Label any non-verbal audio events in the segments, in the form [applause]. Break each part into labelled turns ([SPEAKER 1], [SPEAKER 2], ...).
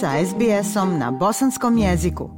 [SPEAKER 1] sa SBS-om na bosanskom jeziku.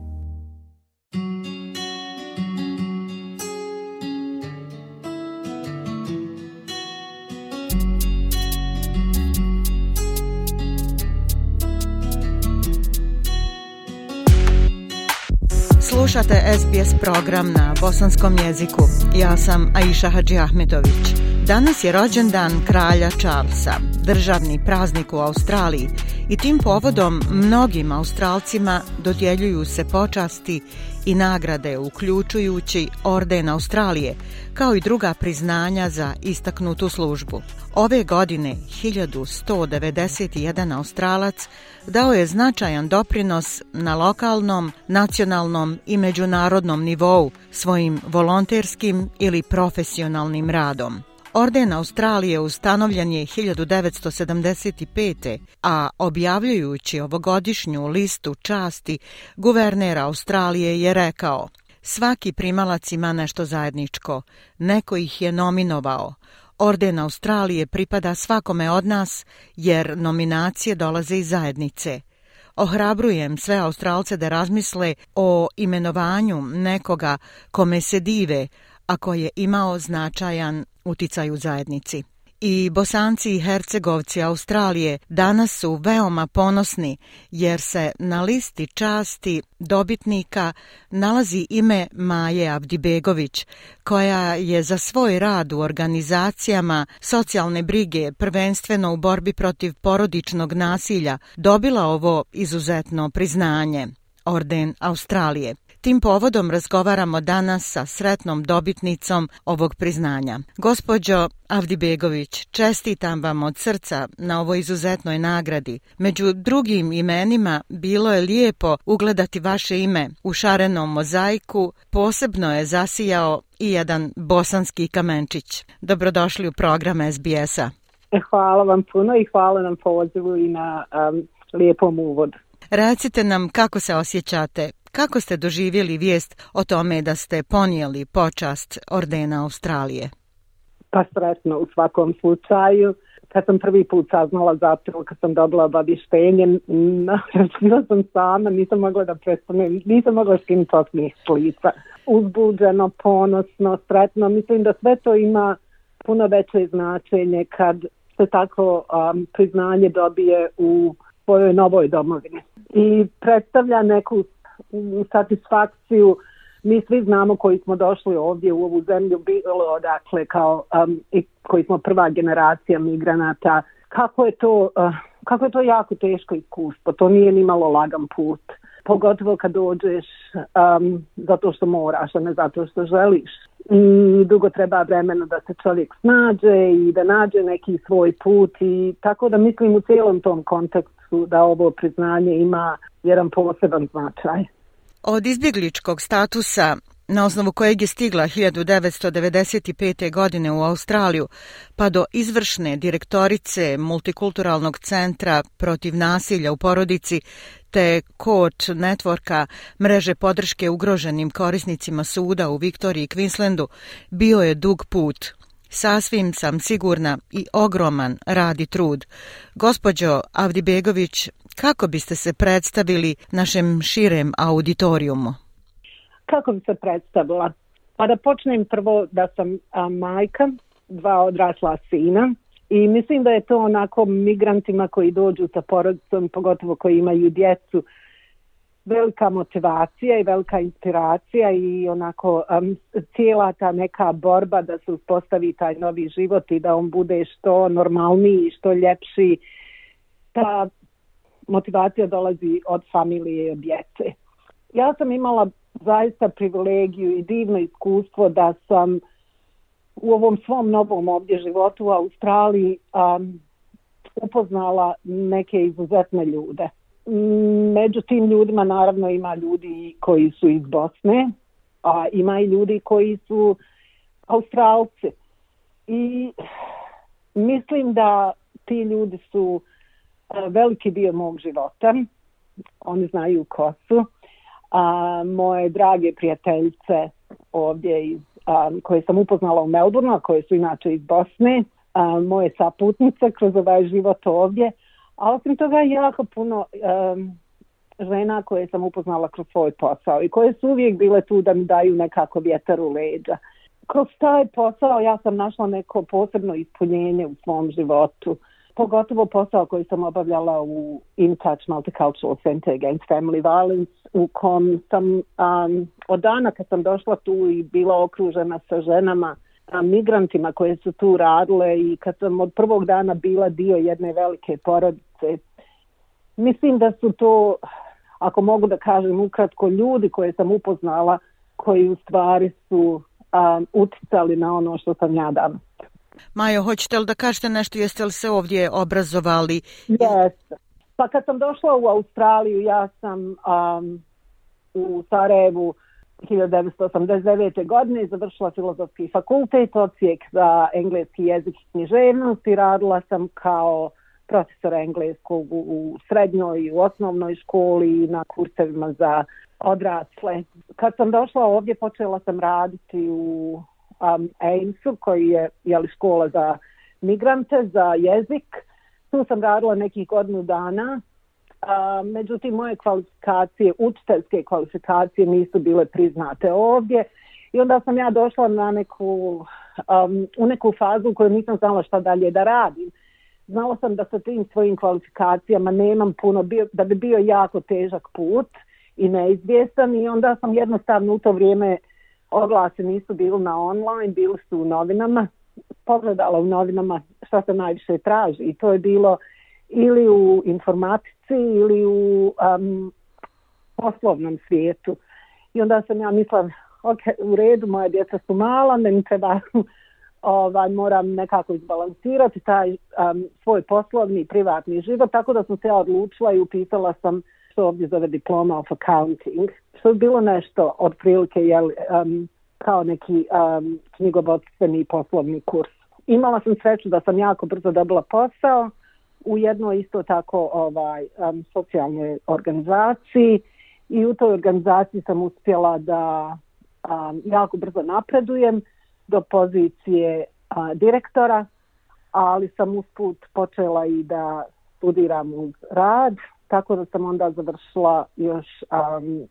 [SPEAKER 1] Slušate SBS program na bosanskom jeziku. Ja sam Aisha Hadži Ahmetović. Danas je rođendan kralja Charlesa, državni praznik u Australiji i tim povodom mnogim Australcima dodjeljuju se počasti i nagrade uključujući Orden Australije, kao i druga priznanja za istaknutu službu. Ove godine 1191 Australac dao je značajan doprinos na lokalnom, nacionalnom i međunarodnom nivou svojim volonterskim ili profesionalnim radom. Orden Australije ustanovljen je 1975. a objavljujući ovogodišnju listu časti, guverner Australije je rekao Svaki primalac ima nešto zajedničko, neko ih je nominovao. Orden Australije pripada svakome od nas, jer nominacije dolaze iz zajednice. Ohrabrujem sve Australce da razmisle o imenovanju nekoga kome se dive, ako je imao značajan uticaj u zajednici. I bosanci i hercegovci Australije danas su veoma ponosni jer se na listi časti dobitnika nalazi ime Maje Abdibegović koja je za svoj rad u organizacijama socijalne brige, prvenstveno u borbi protiv porodičnog nasilja, dobila ovo izuzetno priznanje. Orden Australije. Tim povodom razgovaramo danas sa sretnom dobitnicom ovog priznanja. Gospođo Avdibegović, čestitam vam od srca na ovoj izuzetnoj nagradi. Među drugim imenima bilo je lijepo ugledati vaše ime u šarenom mozaiku, posebno je zasijao i jedan bosanski kamenčić. Dobrodošli u program SBS-a.
[SPEAKER 2] Hvala vam puno i hvala nam pozivu i na um, lijepom uvodu.
[SPEAKER 1] Recite nam kako se osjećate Kako ste doživjeli vijest o tome da ste ponijeli počast Ordena Australije?
[SPEAKER 2] Pa sretno u svakom slučaju. Kad sam prvi put saznala zapravo, kad sam dobila obavištenje, bila [laughs] sam sama, nisam mogla da prestanem, nisam mogla skinuti osmih slica. Uzbuđeno, ponosno, sretno. Mislim da sve to ima puno veće značenje kad se tako um, priznanje dobije u svojoj novoj domovini. I predstavlja neku satisfakciju. Mi svi znamo koji smo došli ovdje u ovu zemlju bilo dakle kao um, i koji smo prva generacija migranata. Kako je to uh, kako je to jako teško iskustvo to nije ni malo lagan put. Pogotovo kad dođeš um, zato što moraš a ne zato što želiš. I dugo treba vremena da se čovjek snađe i da nađe neki svoj put i tako da mislim u cijelom tom kontekstu da ovo priznanje ima jedan poseban značaj.
[SPEAKER 1] Od izbjegličkog statusa na osnovu kojeg je stigla 1995. godine u Australiju, pa do izvršne direktorice Multikulturalnog centra protiv nasilja u porodici, te coach networka mreže podrške ugroženim korisnicima suda u Viktoriji i Queenslandu, bio je dug put. Sasvim sam sigurna i ogroman radi trud. Gospođo Avdibegović, kako biste se predstavili našem širem auditorijumu?
[SPEAKER 2] Kako bi se predstavila? Pa da počnem prvo da sam a, majka, dva odrasla sina i mislim da je to onako migrantima koji dođu sa porodicom, pogotovo koji imaju djecu, velika motivacija i velika inspiracija i onako um, cijela ta neka borba da se uspostavi taj novi život i da on bude što normalniji i što ljepši. Ta motivacija dolazi od familije i od djece. Ja sam imala zaista privilegiju i divno iskustvo da sam u ovom svom novom ovdje životu u Australiji um, upoznala neke izuzetne ljude. Među tim ljudima naravno ima ljudi koji su iz Bosne, a ima i ljudi koji su Australci. I mislim da ti ljudi su veliki dio mog života. Oni znaju ko su. A, moje drage prijateljice ovdje iz, a, koje sam upoznala u Melbourneu, a koje su inače iz Bosne, a, moje saputnice kroz ovaj život ovdje. A osim toga jako puno um, žena koje sam upoznala kroz svoj posao i koje su uvijek bile tu da mi daju nekako vjetar u leđa. Kroz taj posao ja sam našla neko posebno ispunjenje u svom životu. Pogotovo posao koji sam obavljala u InTouch Multicultural Center Against Family Violence u kom sam um, od dana kad sam došla tu i bila okružena sa ženama migrantima koje su tu radile i kad sam od prvog dana bila dio jedne velike porodice. Mislim da su to, ako mogu da kažem ukratko, ljudi koje sam upoznala koji u stvari su um, uticali na ono što sam ja danas.
[SPEAKER 1] Majo, hoćete li da kažete nešto, jeste li se ovdje obrazovali?
[SPEAKER 2] Jeste. Pa kad sam došla u Australiju, ja sam um, u Sarajevu 1989. godine završila filozofski fakultet, ocijek za engleski jezik i književnost i radila sam kao profesor engleskog u, u srednjoj i u osnovnoj školi i na kursevima za odrasle. Kad sam došla ovdje počela sam raditi u um, AIMS-u koji je jeli, škola za migrante, za jezik. Tu sam radila nekih godinu dana A, međutim, moje kvalifikacije, učiteljske kvalifikacije nisu bile priznate ovdje. I onda sam ja došla na neku, um, u neku fazu u kojoj nisam znala šta dalje da radim. Znala sam da sa tim svojim kvalifikacijama nemam puno, bio, da bi bio jako težak put i neizvjestan i onda sam jednostavno u to vrijeme oglase nisu bili na online, bili su u novinama, pogledala u novinama šta se najviše traži i to je bilo ili u informatici ili u um, poslovnom svijetu. I onda sam ja mislila, ok, u redu, moje djeca su mala, ne mi treba, [laughs] ovaj, moram nekako izbalansirati taj um, svoj poslovni i privatni život, tako da sam se ja odlučila i upisala sam što ovdje zove diploma of accounting, što je bilo nešto otprilike jel, um, kao neki um, knjigovodstveni poslovni kurs. Imala sam sreću da sam jako brzo dobila posao, u jednoj isto tako ovaj um, socijalnoj organizaciji i u toj organizaciji sam uspjela da um, jako brzo napredujem do pozicije uh, direktora, ali sam usput počela i da studiram uz rad, tako da sam onda završila još um,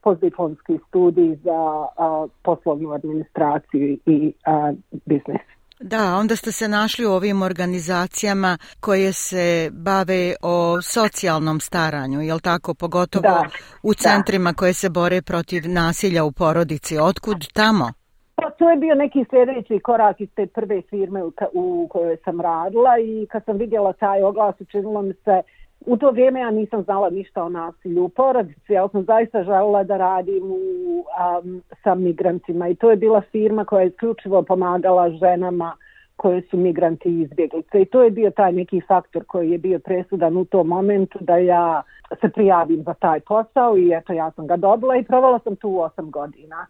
[SPEAKER 2] postdiplomski studij za uh, poslovnu administraciju i uh, biznis.
[SPEAKER 1] Da, onda ste se našli u ovim organizacijama koje se bave o socijalnom staranju, je tako? Pogotovo da, u centrima da. koje se bore protiv nasilja u porodici. Otkud tamo?
[SPEAKER 2] Pa to je bio neki sljedeći korak iz te prve firme u, u kojoj sam radila i kad sam vidjela taj oglas učinilo mi se U to vrijeme ja nisam znala ništa o nasilju. U porodici, ja sam zaista želela da radim u, um, sa migrantima. I to je bila firma koja je isključivo pomagala ženama koje su migranti i izbjeglice. I to je bio taj neki faktor koji je bio presudan u tom momentu da ja se prijavim za taj posao i eto ja sam ga dobila i provala sam tu osam godina.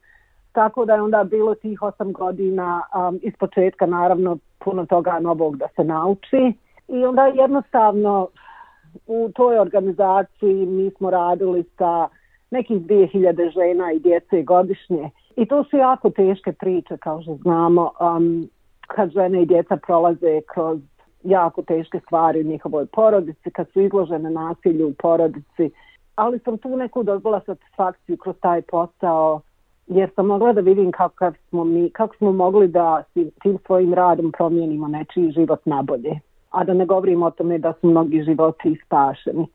[SPEAKER 2] Tako da je onda bilo tih osam godina um, iz početka naravno puno toga novog da se nauči. I onda jednostavno u toj organizaciji mi smo radili sa nekih 2000 žena i djece godišnje. I to su jako teške priče, kao što znamo, um, kad žene i djeca prolaze kroz jako teške stvari u njihovoj porodici, kad su izložene nasilju u porodici. Ali sam tu neku dobila satisfakciju kroz taj posao, jer sam mogla da vidim kako smo, mi, kako smo mogli da tim svojim radom promijenimo nečiji život na bolje a da ne govorim o tome da su mnogi životi spašeni.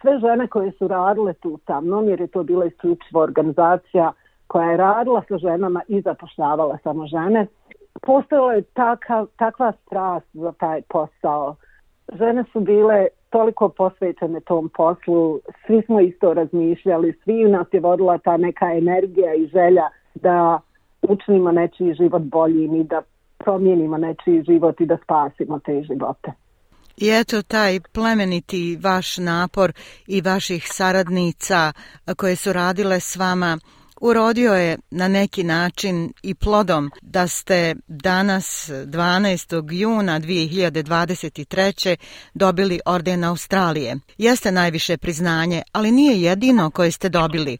[SPEAKER 2] Sve žene koje su radile tu sa mnom, jer je to bila isključiva organizacija koja je radila sa ženama i zapošljavala samo žene, postojala je taka, takva strast za taj posao. Žene su bile toliko posvećene tom poslu, svi smo isto razmišljali, svi u nas je vodila ta neka energija i želja da učinimo nečiji život boljim i da promijenimo nečiji život i da spasimo te živote.
[SPEAKER 1] I eto taj plemeniti vaš napor i vaših saradnica koje su radile s vama urodio je na neki način i plodom da ste danas 12. juna 2023. dobili orden Australije. Jeste najviše priznanje, ali nije jedino koje ste dobili.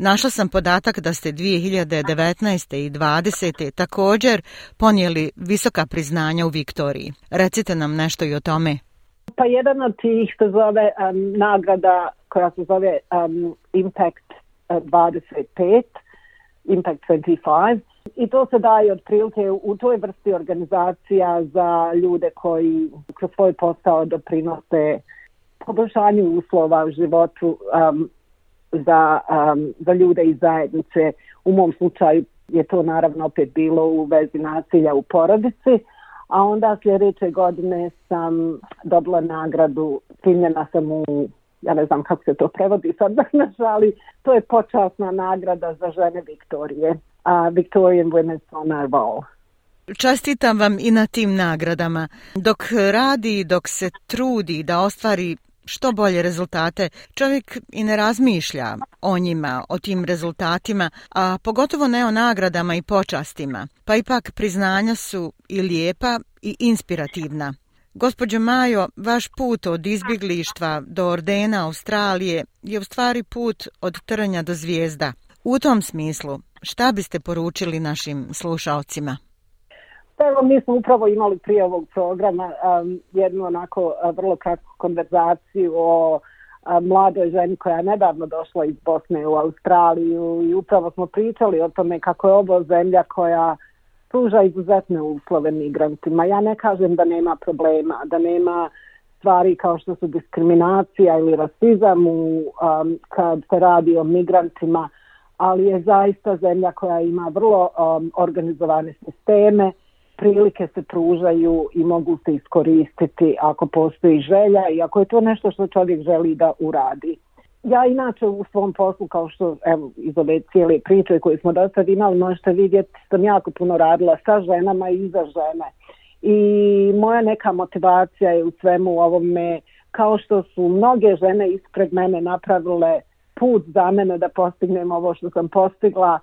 [SPEAKER 1] Našla sam podatak da ste 2019. i 2020. također ponijeli visoka priznanja u Viktoriji. Recite nam nešto i o tome.
[SPEAKER 2] Pa jedan od tih se zove um, nagrada koja se zove um, Impact e, 25, Impact 25. I to se daje otprilike u toj vrsti organizacija za ljude koji kroz svoj postao doprinose poboljšanju uslova u životu um, za, um, za ljude i zajednice. U mom slučaju je to naravno opet bilo u vezi nasilja u porodici, a onda sljedeće godine sam dobila nagradu, primljena sam u, ja ne znam kako se to prevodi sad [laughs] danas, ali to je počasna nagrada za žene Viktorije, uh, Victorian Women's Honor Ball.
[SPEAKER 1] Čestitam vam i na tim nagradama. Dok radi, dok se trudi da ostvari što bolje rezultate, čovjek i ne razmišlja o njima, o tim rezultatima, a pogotovo ne o nagradama i počastima, pa ipak priznanja su i lijepa i inspirativna. Gospođo Majo, vaš put od izbjeglištva do ordena Australije je u stvari put od trnja do zvijezda. U tom smislu, šta biste poručili našim slušalcima?
[SPEAKER 2] Pa evo, mi smo upravo imali prije ovog programa um, jednu onako uh, vrlo kratku konverzaciju o uh, mladoj ženi koja je nedavno došla iz Bosne u Australiju i upravo smo pričali o tome kako je ovo zemlja koja pruža izuzetne uslove migrantima. Ja ne kažem da nema problema, da nema stvari kao što su diskriminacija ili rasizam u, um, kad se radi o migrantima, ali je zaista zemlja koja ima vrlo um, organizovane sisteme, prilike se pružaju i mogu se iskoristiti ako postoji želja i ako je to nešto što čovjek želi da uradi. Ja inače u svom poslu, kao što evo, iz ove cijele priče koje smo do sad imali, možete vidjeti, sam jako puno radila sa ženama i za žene. I moja neka motivacija je u svemu ovome, kao što su mnoge žene ispred mene napravile put za mene da postignem ovo što sam postigla,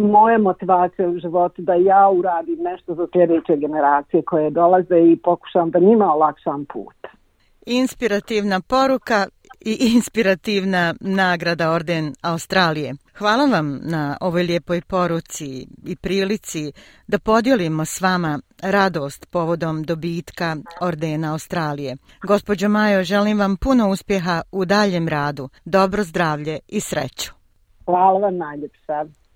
[SPEAKER 2] moja motivacija u životu da ja uradim nešto za sljedeće generacije koje dolaze i pokušam da njima olakšam put.
[SPEAKER 1] Inspirativna poruka i inspirativna nagrada Orden Australije. Hvala vam na ovoj lijepoj poruci i prilici da podijelimo s vama radost povodom dobitka Ordena Australije. Gospođo Majo, želim vam puno uspjeha u daljem radu, dobro zdravlje i sreću.
[SPEAKER 2] Hvala vam najljepša